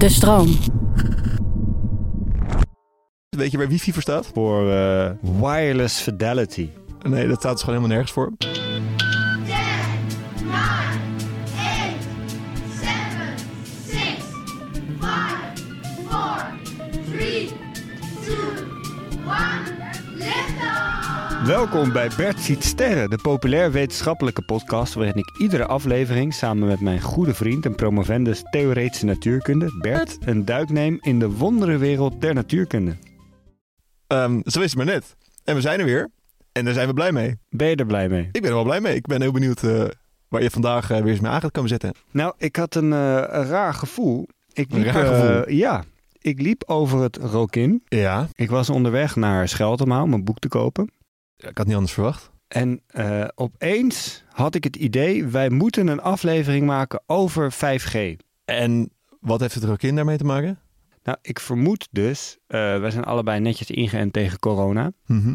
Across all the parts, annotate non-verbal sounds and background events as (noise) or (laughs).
De stroom. Weet je waar wifi voor staat? Voor eh, wireless fidelity. Nee, dat staat dus gewoon helemaal nergens voor. Welkom bij Bert Ziet Sterren, de populair wetenschappelijke podcast waarin ik iedere aflevering samen met mijn goede vriend en promovendus theoretische natuurkunde, Bert, een duik neem in de wonderenwereld der natuurkunde. Ehm, zo is het maar net. En we zijn er weer. En daar zijn we blij mee. Ben je er blij mee? Ik ben er wel blij mee. Ik ben heel benieuwd eh, waar je vandaag eh, weer eens mee aan gaat komen zetten. Nou, ik had een, eh, een raar gevoel. Ik Een liep, raar eh, gevoel? ja, ik liep over het Rokin. Ja. Ik was onderweg naar Scheltema om een boek te kopen. Ik had niet anders verwacht. En eh, opeens had ik het idee, wij moeten een aflevering maken over 5G. En wat heeft het er ook in daarmee te maken? Nou, ik vermoed dus, eh, wij zijn allebei netjes ingeënt tegen corona, Mhm.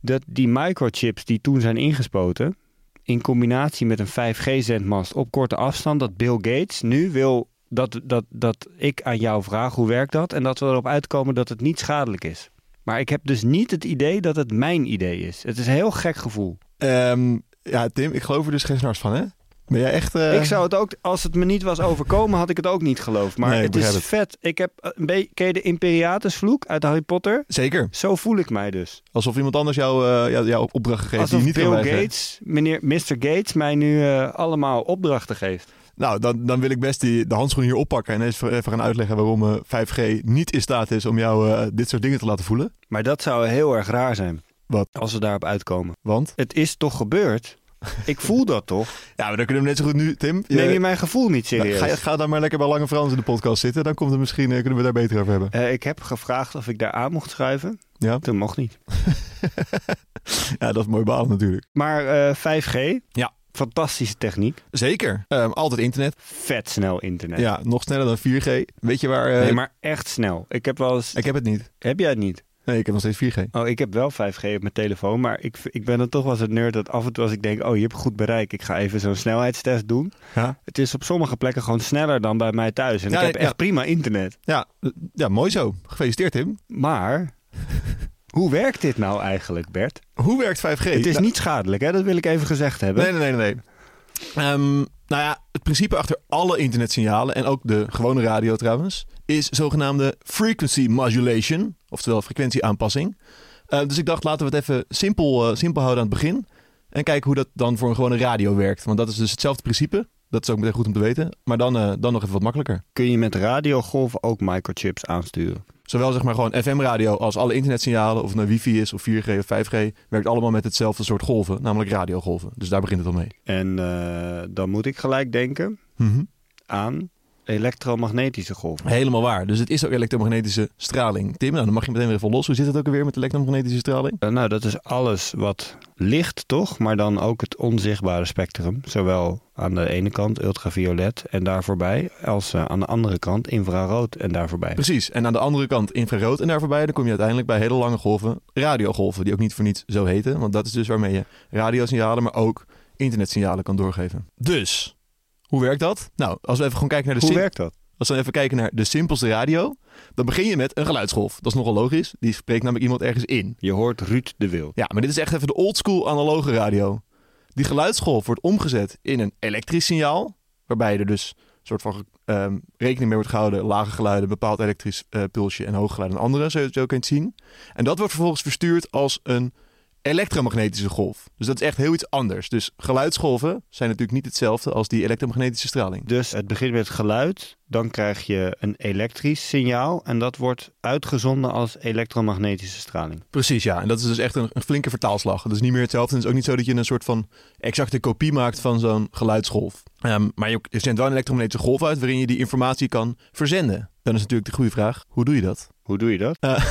dat die microchips die toen zijn ingespoten, in combinatie met een 5G-zendmast op korte afstand, dat Bill Gates nu wil dat, dat, dat ik aan jou vraag hoe werkt dat en dat we erop uitkomen dat het niet schadelijk is. Maar ik heb dus niet het idee dat het mijn idee is. Het is een heel gek gevoel. Ehm, ja, Tim, ik geloof er dus geen snars van, hè? Ben jij echt... eh, Ik zou het ook, als het me niet was overkomen, had ik het ook niet geloofd. Maar Nee, het is het. vet. Ik heb een beetje, ken je de Imperiatusvloek uit Harry Potter? Zeker. Zo voel ik mij dus. Alsof iemand anders jou, eh, jou, jou opdrachten geeft Alsof die niet Bill. Gates, meneer Mr. Gates, mij nu eh, allemaal opdrachten geeft. Nou, dan, dan wil ik best die, de handschoen hier oppakken en eens even gaan uitleggen waarom eh, 5G niet in staat is om jou eh, dit soort dingen te laten voelen. Maar dat zou heel erg raar zijn. Wat? Als we daarop uitkomen. Want? Het is toch gebeurd? Ik voel dat toch? (laughs) Ja, maar dan kunnen we net zo goed nu, Tim. Neem je mijn gevoel niet Nou, serieus? ga, ga dan maar lekker bij Lange Frans in de podcast zitten. Dan komt het misschien, eh, kunnen we daar beter over hebben. Eh, ik heb gevraagd of ik daar aan mocht schuiven. Ja, Toen mocht niet. (laughs) ja dat is mooi behaald natuurlijk. Maar eh, 5G, Ja. Fantastische techniek. Zeker. Ehm, altijd internet. Vet snel internet. Ja, nog sneller dan 4G. Weet je waar... eh, Nee, maar echt snel. Ik heb wel eens... Ik heb het niet. Heb jij het niet? Nee, ik heb nog steeds 4G. Oh, ik heb wel 5G op mijn telefoon, maar ik, ik ben dan toch wel zo'n nerd dat af en toe als ik denk, oh, je hebt goed bereik, ik ga even zo'n snelheidstest doen. Ja, Het is op sommige plekken gewoon sneller dan bij mij thuis. En Ja, ik heb ja. echt prima internet. ja, ja mooi zo. Gefeliciteerd, Tim. Maar, hoe werkt dit nou eigenlijk, Bert? Hoe werkt 5G? Het is Nou, niet schadelijk, hè? Dat wil ik even gezegd hebben. Nee, nee, nee, nee. Ehm, nou ja, het principe achter alle internetsignalen en ook de gewone radio trouwens, is zogenaamde frequency modulation, oftewel frequentieaanpassing. Eh, dus ik dacht, laten we het even simpel, eh, simpel houden aan het begin en kijken hoe dat dan voor een gewone radio werkt. Want dat is dus hetzelfde principe. Dat is ook meteen goed om te weten. Maar dan, eh, dan nog even wat makkelijker. Kun je met radiogolven ook microchips aansturen? Zowel zeg maar gewoon FM-radio als alle internetsignalen, of het nou wifi is of 4G of 5G, werkt allemaal met hetzelfde soort golven, namelijk radiogolven. Dus daar begint het al mee. En eh, dan moet ik gelijk denken aan elektromagnetische golven. Helemaal waar. Dus het is ook elektromagnetische straling. Tim, nou, dan mag je meteen weer even los. Hoe zit het ook alweer met elektromagnetische straling? Eh, nou, dat is alles wat licht, toch? Maar dan ook het onzichtbare spectrum. Zowel aan de ene kant ultraviolet en daar voorbij, als eh, aan de andere kant infrarood en daar voorbij. Precies. En aan de andere kant infrarood en daar voorbij, dan kom je uiteindelijk bij hele lange golven, radiogolven, die ook niet voor niets zo heten. Want dat is dus waarmee je radiosignalen, maar ook internetsignalen kan doorgeven. Dus, hoe werkt dat? Nou, als we even gewoon kijken naar de Hoe werkt dat? Als we even kijken naar de simpelste radio, dan begin je met een geluidsgolf. Dat is nogal logisch. Die spreekt namelijk iemand ergens in. Je hoort Ruud de Wild. Ja, maar dit is echt even de oldschool analoge radio. Die geluidsgolf wordt omgezet in een elektrisch signaal. Waarbij er dus een soort van ehm, rekening mee wordt gehouden. Lage geluiden, een bepaald elektrisch eh, pulsje en hoge geluiden andere. Zo, zo kun je het zien. En dat wordt vervolgens verstuurd als een elektromagnetische golf. Dus dat is echt heel iets anders. Dus geluidsgolven zijn natuurlijk niet hetzelfde als die elektromagnetische straling. Dus het begint met geluid, dan krijg je een elektrisch signaal en dat wordt uitgezonden als elektromagnetische straling. Precies, ja. En dat is dus echt een, een flinke vertaalslag. Dat is niet meer hetzelfde. Het is ook niet zo dat je een soort van exacte kopie maakt van zo'n geluidsgolf. Ehm, maar je, je zendt wel een elektromagnetische golf uit waarin je die informatie kan verzenden. Dan is natuurlijk de goede vraag, hoe doe je dat? Hoe doe je dat? Eh,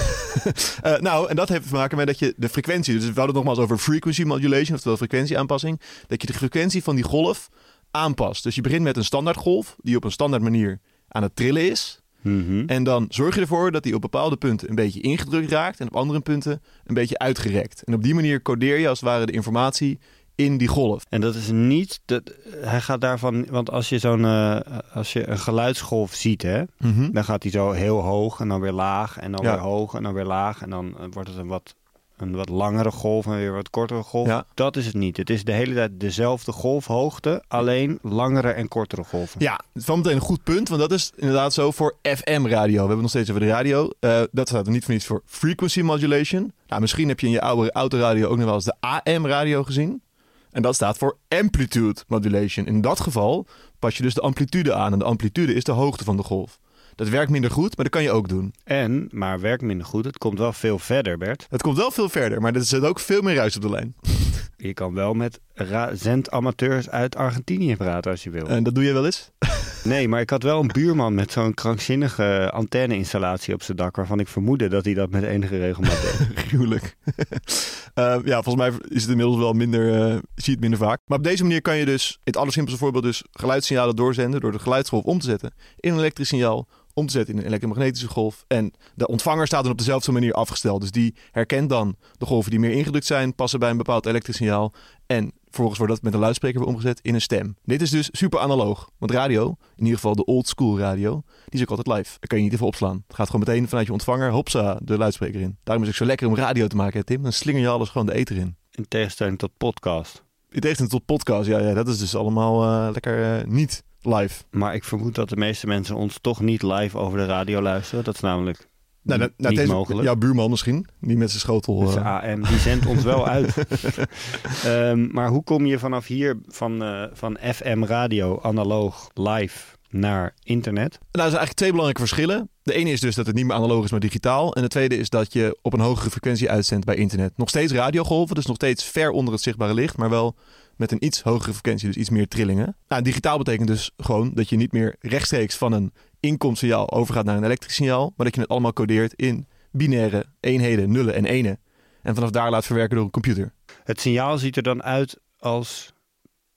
(laughs) eh, nou, en dat heeft te maken met dat je de frequentie, dus we hadden het nogmaals over frequency modulation, oftewel frequentieaanpassing, dat je de frequentie van die golf aanpast. Dus je begint met een standaardgolf die op een standaard manier aan het trillen is. Mhm. En dan zorg je ervoor dat die op bepaalde punten een beetje ingedrukt raakt en op andere punten een beetje uitgerekt. En op die manier codeer je als het ware de informatie in die golf. En dat is niet, dat, hij gaat daarvan, want als je zo'n, eh, als je een geluidsgolf ziet, hè, dan gaat hij zo heel hoog en dan weer laag en dan Ja. weer hoog en dan weer laag en dan eh, wordt het een wat, een wat langere golf en weer wat kortere golf. Ja. Dat is het niet. Het is de hele tijd dezelfde golfhoogte, alleen langere en kortere golven. Ja, wel meteen een goed punt, want dat is inderdaad zo voor FM-radio. We hebben nog steeds over de radio. Eh, dat staat er niet voor niets voor frequency modulation. Nou, misschien heb je in je oude autoradio ook nog wel eens de AM-radio gezien. En dat staat voor amplitude modulation. In dat geval pas je dus de amplitude aan. En de amplitude is de hoogte van de golf. Dat werkt minder goed, maar dat kan je ook doen. En, maar werkt minder goed, het komt wel veel verder, Bert. Het komt wel veel verder, maar er zit ook veel meer ruis op de lijn. Je kan wel met zendamateurs uit Argentinië praten als je wil. En dat doe je wel eens? Nee, maar ik had wel een buurman met zo'n krankzinnige antenne-installatie op zijn dak... waarvan ik vermoedde dat hij dat met enige regelmaat deed. (laughs) Gruwelijk. (laughs) Eh, ja, volgens mij is het inmiddels wel minder, eh, zie je het minder vaak. Maar op deze manier kan je dus, in het allersimpelste voorbeeld, dus geluidssignalen doorzenden door de geluidsgolf om te zetten in een elektrisch signaal, om te zetten in een elektromagnetische golf. En de ontvanger staat dan op dezelfde manier afgesteld. Dus die herkent dan de golven die meer ingedrukt zijn, passen bij een bepaald elektrisch signaal. En vervolgens wordt dat met een luidspreker weer omgezet in een stem. Dit is dus super analoog. Want radio, in ieder geval de old school radio, die is ook altijd live. Daar kan je niet even opslaan. Het gaat gewoon meteen vanuit je ontvanger, hopsa, de luidspreker in. Daarom is het zo lekker om radio te maken, hè, Tim. Dan slinger je alles gewoon de ether in. In tegenstelling tot podcast. In tegenstelling tot podcast, ja, ja dat is dus allemaal eh, lekker eh, niet live. Maar ik vermoed dat de meeste mensen ons toch niet live over de radio luisteren. Dat is namelijk Nou, nou, nou, niet deze- mogelijk. Jouw buurman misschien, die met zijn schotel... Dus eh, AM, die zendt ons wel uit. (laughs) Ehm, maar hoe kom je vanaf hier van, eh, van FM radio analoog live naar internet? Nou, er zijn eigenlijk twee belangrijke verschillen. De ene is dus dat het niet meer analoog is, maar digitaal. En de tweede is dat je op een hogere frequentie uitzendt bij internet. Nog steeds radiogolven, dus nog steeds ver onder het zichtbare licht, maar wel met een iets hogere frequentie, dus iets meer trillingen. Nou, digitaal betekent dus gewoon dat je niet meer rechtstreeks van een inkomstsignaal overgaat naar een elektrisch signaal, maar dat je het allemaal codeert in binaire eenheden, nullen en enen. En vanaf daar laat verwerken door een computer. Het signaal ziet er dan uit als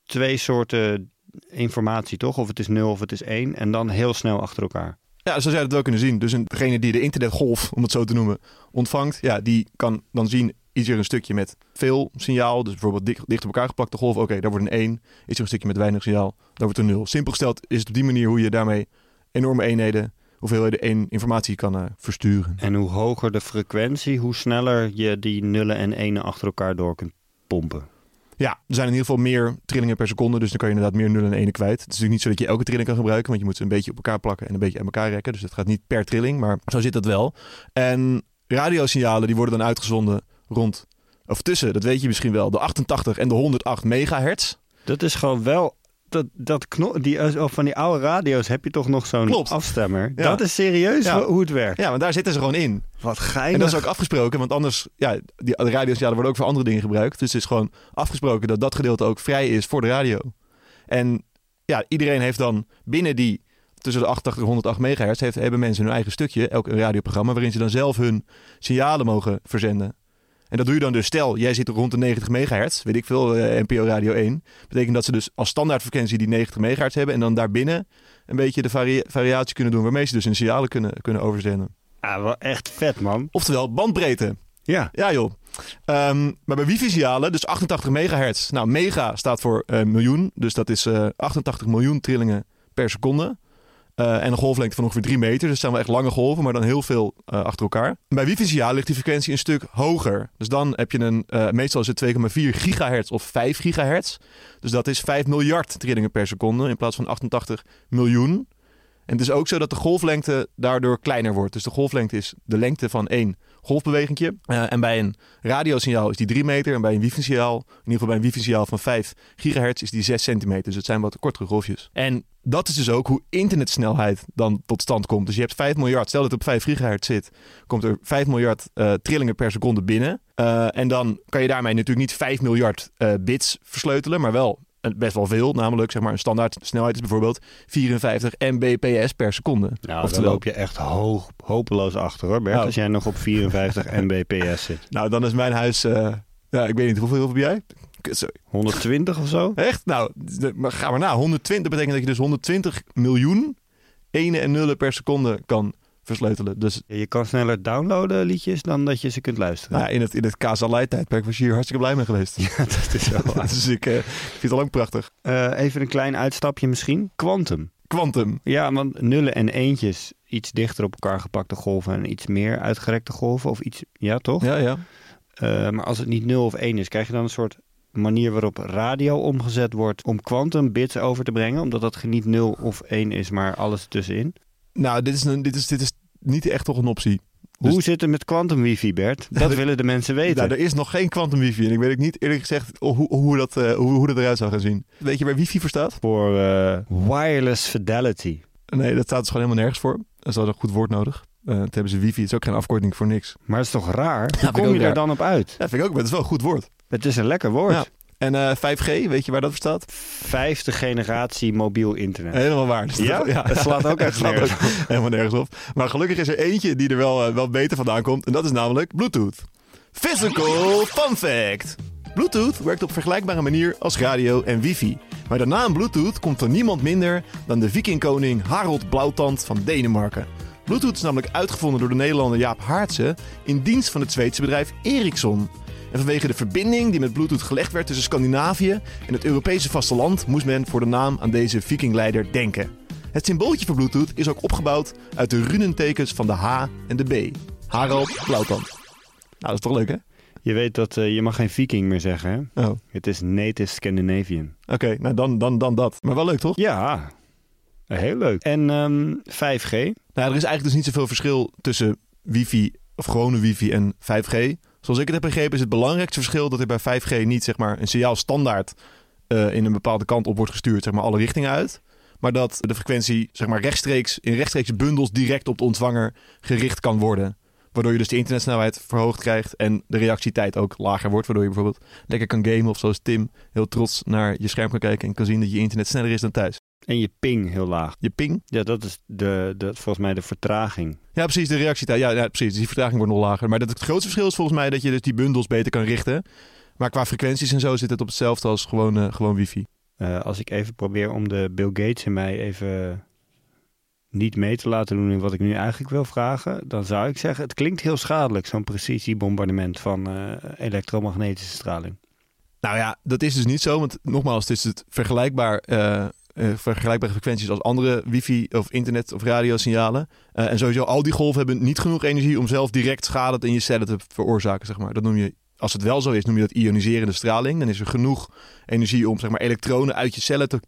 twee soorten informatie, toch? Of het is 0 of het is 1. En dan heel snel achter elkaar. Ja, zo zou je dat wel kunnen zien. Dus een- degene die de internetgolf, om het zo te noemen, ontvangt, ja, die kan dan zien, is er een stukje met veel signaal, dus bijvoorbeeld dik, dicht op elkaar geplakte golf, oké, daar wordt een 1. Is er een stukje met weinig signaal, daar wordt een 0. Simpel gesteld is het op die manier hoe je daarmee enorme eenheden, hoeveelheden één informatie kan eh, versturen. En hoe hoger de frequentie, hoe sneller je die nullen en enen achter elkaar door kunt pompen. Ja, er zijn in ieder geval meer trillingen per seconde, dus dan kan je inderdaad meer nullen en enen kwijt. Het is natuurlijk niet zo dat je elke trilling kan gebruiken, want je moet ze een beetje op elkaar plakken en een beetje aan elkaar rekken. Dus het gaat niet per trilling, maar zo zit dat wel. En radiosignalen die worden dan uitgezonden rond, of tussen, dat weet je misschien wel, de 88 en de 108 megahertz. Dat is gewoon wel... Dat, dat knop, die, of van die oude radio's heb je toch nog zo'n afstemmer. Ja. Dat is serieus Ja. hoe het werkt. Ja, want daar zitten ze gewoon in. Wat En geinig. dat is ook afgesproken, want anders, ja, die de radiosignalen worden ook voor andere dingen gebruikt. Dus het is gewoon afgesproken dat dat gedeelte ook vrij is voor de radio. En ja, iedereen heeft dan binnen die tussen de 88 en 108 megahertz heeft, hebben mensen hun eigen stukje, elk een radioprogramma, waarin ze dan zelf hun signalen mogen verzenden. En dat doe je dan dus, stel, jij zit rond de 90 megahertz, weet ik veel, eh, NPO Radio 1. Betekent dat ze dus als standaardfrequentie die 90 megahertz hebben en dan daarbinnen een beetje de varia- variatie kunnen doen, waarmee ze dus hun signalen kunnen, kunnen overzenden. Ah, wel echt vet, man. Oftewel bandbreedte. Ja. Ja joh. Ehm, maar bij wifi-signalen, dus 88 megahertz. Nou, mega staat voor eh, miljoen. Dus dat is eh, 88 miljoen trillingen per seconde. Eh, en een golflengte van ongeveer 3 meter. Dus zijn wel echt lange golven, maar dan heel veel eh, achter elkaar. Bij wifi-signalen ligt die frequentie een stuk hoger. Dus dan heb je een, eh, meestal is het 2,4 gigahertz of 5 gigahertz. Dus dat is 5 miljard trillingen per seconde in plaats van 88 miljoen. En het is ook zo dat de golflengte daardoor kleiner wordt. Dus de golflengte is de lengte van één golfbewegingje. Eh, en bij een radiosignaal is die 3 meter. En bij een wifi-signaal, in ieder geval bij een wifi-signaal van 5 gigahertz, is die 6 centimeter. Dus het zijn wat kortere golfjes. En dat is dus ook hoe internetsnelheid dan tot stand komt. Dus je hebt 5 miljard, stel dat het op 5 gigahertz zit, komt er 5 miljard eh, trillingen per seconde binnen. Eh, en dan kan je daarmee natuurlijk niet 5 miljard bits versleutelen, maar wel best wel veel. Namelijk, zeg maar, een standaard snelheid is bijvoorbeeld 54 mbps per seconde. Nou, Oftewel- dan loop je echt hoog, hopeloos achter hoor, Bert. Oh. Als jij nog op 54 (laughs) mbps zit. Nou, dan is mijn huis, eh, ja, ik weet niet hoeveel heb jij? Sorry. 120 of zo? Echt? Nou, de- maar ga maar na. 120 betekent dat je dus 120 miljoen enen en nullen per seconde kan versleutelen. Dus Je kan sneller downloaden liedjes dan dat je ze kunt luisteren. nou ja, in het, in het Casalai-tijdperk was je hier hartstikke blij mee geweest. (laughs) Ja, dat is wel (laughs) waar. dus ik eh, vind het al lang prachtig. Eh, even een klein uitstapje misschien. Quantum. Quantum. Ja, want nullen en eentjes, iets dichter op elkaar gepakte golven en iets meer uitgerekte golven. Of iets, ja toch? Ja, ja. Eh, maar als het niet 0 of 1 is, krijg je dan een soort manier waarop radio omgezet wordt om quantum bits over te brengen. Omdat dat niet 0 of 1 is, maar alles tussenin. Nou, dit is, een, dit, is, dit is niet echt toch een optie. Dus- Hoe zit het met quantum wifi, Bert? Dat (laughs) dat- willen de mensen weten. Nou, er is nog geen quantum wifi. En ik weet ook niet eerlijk gezegd hoe, hoe, dat, eh, hoe, hoe dat eruit zou gaan zien. Weet je waar wifi voor staat? Voor eh, wireless fidelity. Nee, dat staat dus gewoon helemaal nergens voor. Dat is wel een goed woord nodig. Eh het hebben ze wifi. Het is ook geen afkorting voor niks. Maar het is toch raar? Hoe kom je er dan op uit? Ja, vind ik ook. Maar het is wel een goed woord. Het is een lekker woord. Ja. En eh, 5G, weet je waar dat voor staat? Vijfde generatie mobiel internet. Helemaal waar. Dus Ja? dat- Het slaat ook (laughs) echt slaat nergens ook helemaal nergens op. Maar gelukkig is er eentje die er wel, eh, wel beter vandaan komt. En dat is namelijk Bluetooth. Physical fun fact. Bluetooth werkt op vergelijkbare manier als radio en wifi. Maar de naam Bluetooth komt van niemand minder dan de vikingkoning Harold Blauwtand van Denemarken. Bluetooth is namelijk uitgevonden door de Nederlander Jaap Haartse in dienst van het Zweedse bedrijf Ericsson. En vanwege de verbinding die met Bluetooth gelegd werd tussen Scandinavië en het Europese vasteland moest men voor de naam aan deze vikingleider denken. Het symbooltje voor Bluetooth is ook opgebouwd uit de runentekens van de H en de B. Harald Blauwtand. Nou, dat is toch leuk, hè? Je weet dat eh, je mag geen viking meer zeggen, hè? Oh, oké. Het is native Scandinavian. nou dan, dan, dan dat. Maar wel leuk, toch? Ja, heel leuk. En ehm, 5G? Nou, er is eigenlijk dus niet zoveel verschil tussen wifi of gewone wifi en 5G. Zoals ik het heb begrepen is het belangrijkste verschil dat er bij 5G niet zeg maar, een signaal standaard eh, in een bepaalde kant op wordt gestuurd, zeg maar alle richtingen uit. Maar dat de frequentie zeg maar, rechtstreeks in rechtstreekse bundels direct op de ontvanger gericht kan worden. Waardoor je dus de internetsnelheid verhoogd krijgt en de reactietijd ook lager wordt. Waardoor je bijvoorbeeld lekker kan gamen of zoals Tim heel trots naar je scherm kan kijken en kan zien dat je internet sneller is dan thuis. En je ping heel laag. Je ping. Ja, dat is de, de, volgens mij de vertraging. Ja, precies, de reactietijd. Ja, ja, precies. Die vertraging wordt nog lager. Maar dat, het grootste verschil is volgens mij dat je dus die bundels beter kan richten. Maar qua frequenties en zo zit het op hetzelfde als gewoon, eh, gewoon wifi. Eh, als ik even probeer om de Bill Gates in mij even niet mee te laten doen in wat ik nu eigenlijk wil vragen, dan zou ik zeggen, het klinkt heel schadelijk, zo'n precisiebombardement van eh, elektromagnetische straling. Nou ja, dat is dus niet zo. Want nogmaals, het is het vergelijkbaar, eh, vergelijkbare frequenties als andere wifi of internet of radiosignalen. Eh en sowieso, al die golven hebben niet genoeg energie om zelf direct schade in je cellen te veroorzaken. Zeg maar. Dat noem je, als het wel zo is, noem je dat ioniserende straling. Dan is er genoeg energie om zeg maar, elektronen uit je cellen te,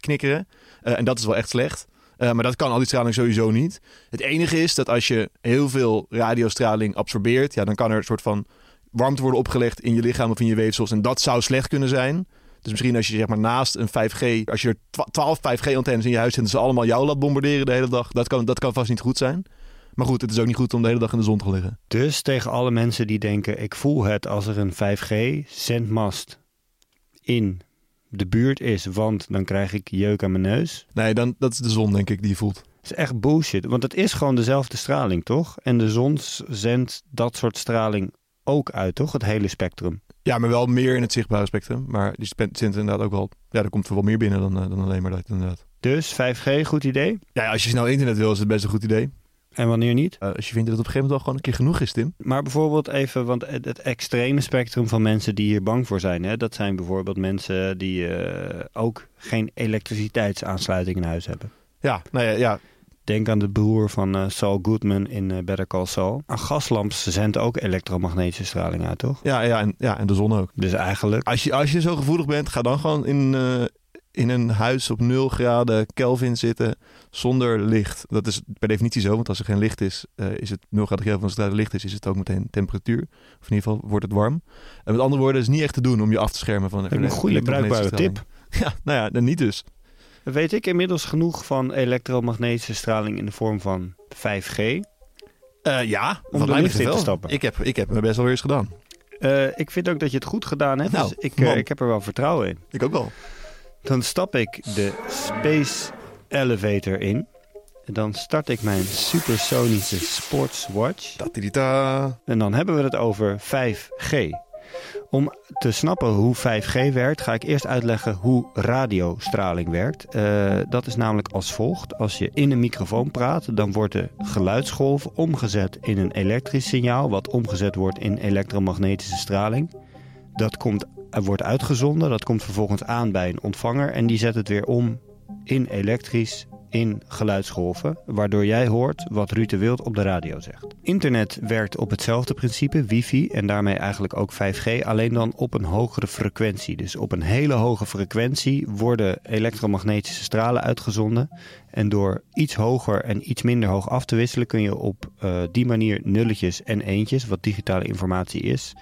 knikkeren. Eh, en dat is wel echt slecht. Maar dat kan al die straling sowieso niet. Het enige is dat als je heel veel radiostraling absorbeert, ja, dan kan er een soort van warmte worden opgelegd in je lichaam of in je weefsels. En dat zou slecht kunnen zijn. Dus misschien als je zeg maar naast een 5G, als je er twa- 12 5G-antennes in je huis zet en ze allemaal jou laat bombarderen de hele dag, dat kan, dat kan vast niet goed zijn. Maar goed, het is ook niet goed om de hele dag in de zon te liggen. Dus tegen alle mensen die denken, ik voel het als er een 5G-zendmast in de buurt is, want dan krijg ik jeuk aan mijn neus. Nee, dan, dat is de zon, denk ik, die je voelt. Dat is echt bullshit, want het is gewoon dezelfde straling, toch? En de zon zendt dat soort straling ook uit, toch? Het hele spectrum. Ja, maar wel meer in het zichtbare spectrum. Maar die zit inderdaad ook wel. Ja, er komt er wel meer binnen dan, eh, dan alleen maar dat, inderdaad. Dus 5G, goed idee. Ja, als je snel internet wil, is het best een goed idee. En wanneer niet? Eh, als je vindt dat het op een gegeven moment wel gewoon een keer genoeg is, Tim. Maar bijvoorbeeld even, want het, het extreme spectrum van mensen die hier bang voor zijn, hè, dat zijn bijvoorbeeld mensen die eh, ook geen elektriciteitsaansluiting in huis hebben. Ja, nou ja, ja. Denk aan de broer van eh, Saul Goodman in eh, Better Call Saul. Een gaslamp zendt ook elektromagnetische straling uit, toch? Ja, ja, en, ja, en de zon ook. Dus eigenlijk, Als je, als je zo gevoelig bent, ga dan gewoon in, eh, in een huis op 0 graden Kelvin zitten zonder licht. Dat is per definitie zo, want als er geen licht is, is het 0 graden Kelvin. Als er licht is, is het ook meteen temperatuur. Of in ieder geval wordt het warm. En met andere woorden, is niet echt te doen om je af te schermen van een goede bruikbare tip. (laughs) Ja, nou ja, dan niet dus. Weet ik inmiddels genoeg van elektromagnetische straling in de vorm van 5G? Eh, ja, Om de betreft in te stappen. Ik heb, ik heb me best wel weer eens gedaan. Eh, ik vind ook dat je het goed gedaan hebt, Nou, dus ik, eh, ik heb er wel vertrouwen in. Ik ook wel. Dan stap ik de Space Elevator in. En dan start ik mijn supersonische sportswatch. Tatidita. En dan hebben we het over 5G. Om te snappen hoe 5G werkt, ga ik eerst uitleggen hoe radiostraling werkt. Eh, dat is namelijk als volgt. Als je in een microfoon praat, dan wordt de geluidsgolf omgezet in een elektrisch signaal, wat omgezet wordt in elektromagnetische straling. Dat komt, wordt uitgezonden, dat komt vervolgens aan bij een ontvanger en die zet het weer om in elektrisch in geluidsgolven, waardoor jij hoort wat Ruud de Wild op de radio zegt. Internet werkt op hetzelfde principe, wifi, en daarmee eigenlijk ook 5G, alleen dan op een hogere frequentie. Dus op een hele hoge frequentie worden elektromagnetische stralen uitgezonden. En door iets hoger en iets minder hoog af te wisselen kun je op eh, die manier nulletjes en eentjes, wat digitale informatie is,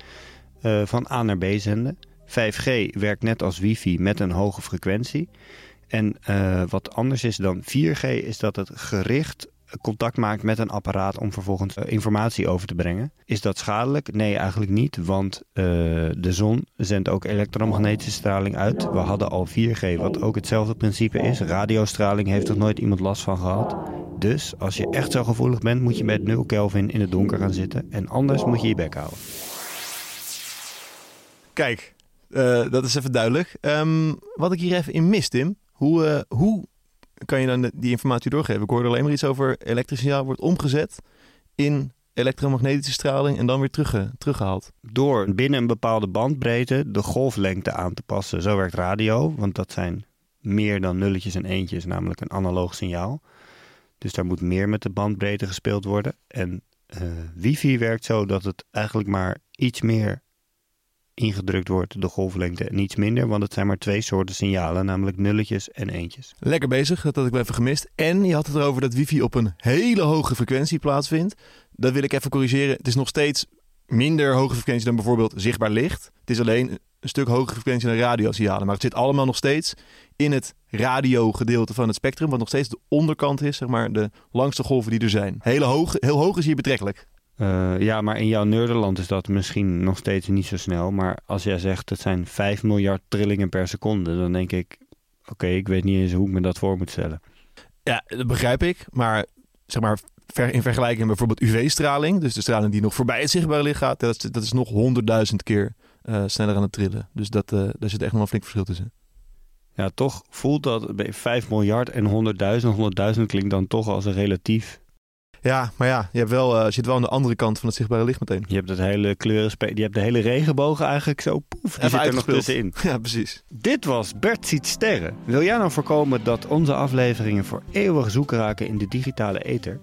eh, van A naar B zenden. 5G werkt net als wifi met een hoge frequentie. En eh, wat anders is dan 4G is dat het gericht contact maakt met een apparaat om vervolgens eh, informatie over te brengen. Is dat schadelijk? Nee, eigenlijk niet, want eh, de zon zendt ook elektromagnetische straling uit. We hadden al 4G, wat ook hetzelfde principe is. Radiostraling heeft er nooit iemand last van gehad. Dus als je echt zo gevoelig bent, moet je met 0 Kelvin in het donker gaan zitten. En anders moet je je bek houden. Kijk, dat is even duidelijk. Ehm, wat ik hier even in mis, Tim. Hoe, eh, hoe kan je dan die informatie doorgeven? Ik hoorde alleen maar iets over elektrisch signaal wordt omgezet in elektromagnetische straling en dan weer terugge- teruggehaald. Door binnen een bepaalde bandbreedte de golflengte aan te passen. Zo werkt radio, want dat zijn meer dan nulletjes en eentjes, namelijk een analoog signaal. Dus daar moet meer met de bandbreedte gespeeld worden. En eh, wifi werkt zo dat het eigenlijk maar iets meer ingedrukt wordt, de golflengte, en iets minder, want het zijn maar twee soorten signalen, namelijk nulletjes en eentjes. Lekker bezig, dat had ik even gemist. En je had het erover dat wifi op een hele hoge frequentie plaatsvindt. Dat wil ik even corrigeren. Het is nog steeds minder hoge frequentie dan bijvoorbeeld zichtbaar licht. Het is alleen een stuk hogere frequentie dan radiosignalen. Maar het zit allemaal nog steeds in het radiogedeelte van het spectrum. Wat nog steeds de onderkant is, zeg maar, de langste golven die er zijn. Hele hoog, heel hoog is hier betrekkelijk. Eh, ja, maar in jouw Nederland is dat misschien nog steeds niet zo snel. Maar als jij zegt het zijn 5 miljard trillingen per seconde, dan denk ik, oké, ik weet niet eens hoe ik me dat voor moet stellen. Ja, dat begrijp ik. Maar zeg maar ver- in vergelijking met bijvoorbeeld UV-straling, dus de straling die nog voorbij het zichtbare licht gaat, dat is, dat is nog honderdduizend keer eh, sneller aan het trillen. Dus dat, eh, daar zit echt nog een flink verschil tussen. Ja, toch voelt dat bij 5 miljard en 100.000. 100.000 klinkt dan toch als een relatief. Ja, maar ja, je hebt wel, eh, zit wel aan de andere kant van het zichtbare licht meteen. Je hebt het hele kleurenspe- je hebt de hele regenboog eigenlijk zo poef, die Even zit er nog tussenin. (laughs) Ja, precies. Dit was Bert ziet sterren. Wil jij nou voorkomen dat onze afleveringen voor eeuwig zoek raken in de digitale ether?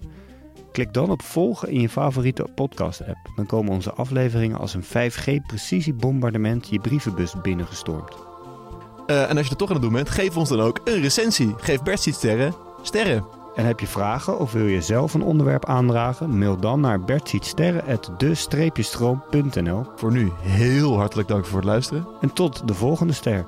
Klik dan op volgen in je favoriete podcast-app. Dan komen onze afleveringen als een 5G-precisiebombardement je brievenbus binnengestormd. Eh, en als je het toch aan het doen bent, geef ons dan ook een recensie. Geef Bert Ziet Sterren sterren. En heb je vragen of wil je zelf een onderwerp aandragen? Mail dan naar bertzietsterren.de-stroom.nl Voor nu heel hartelijk dank voor het luisteren. En tot de volgende ster.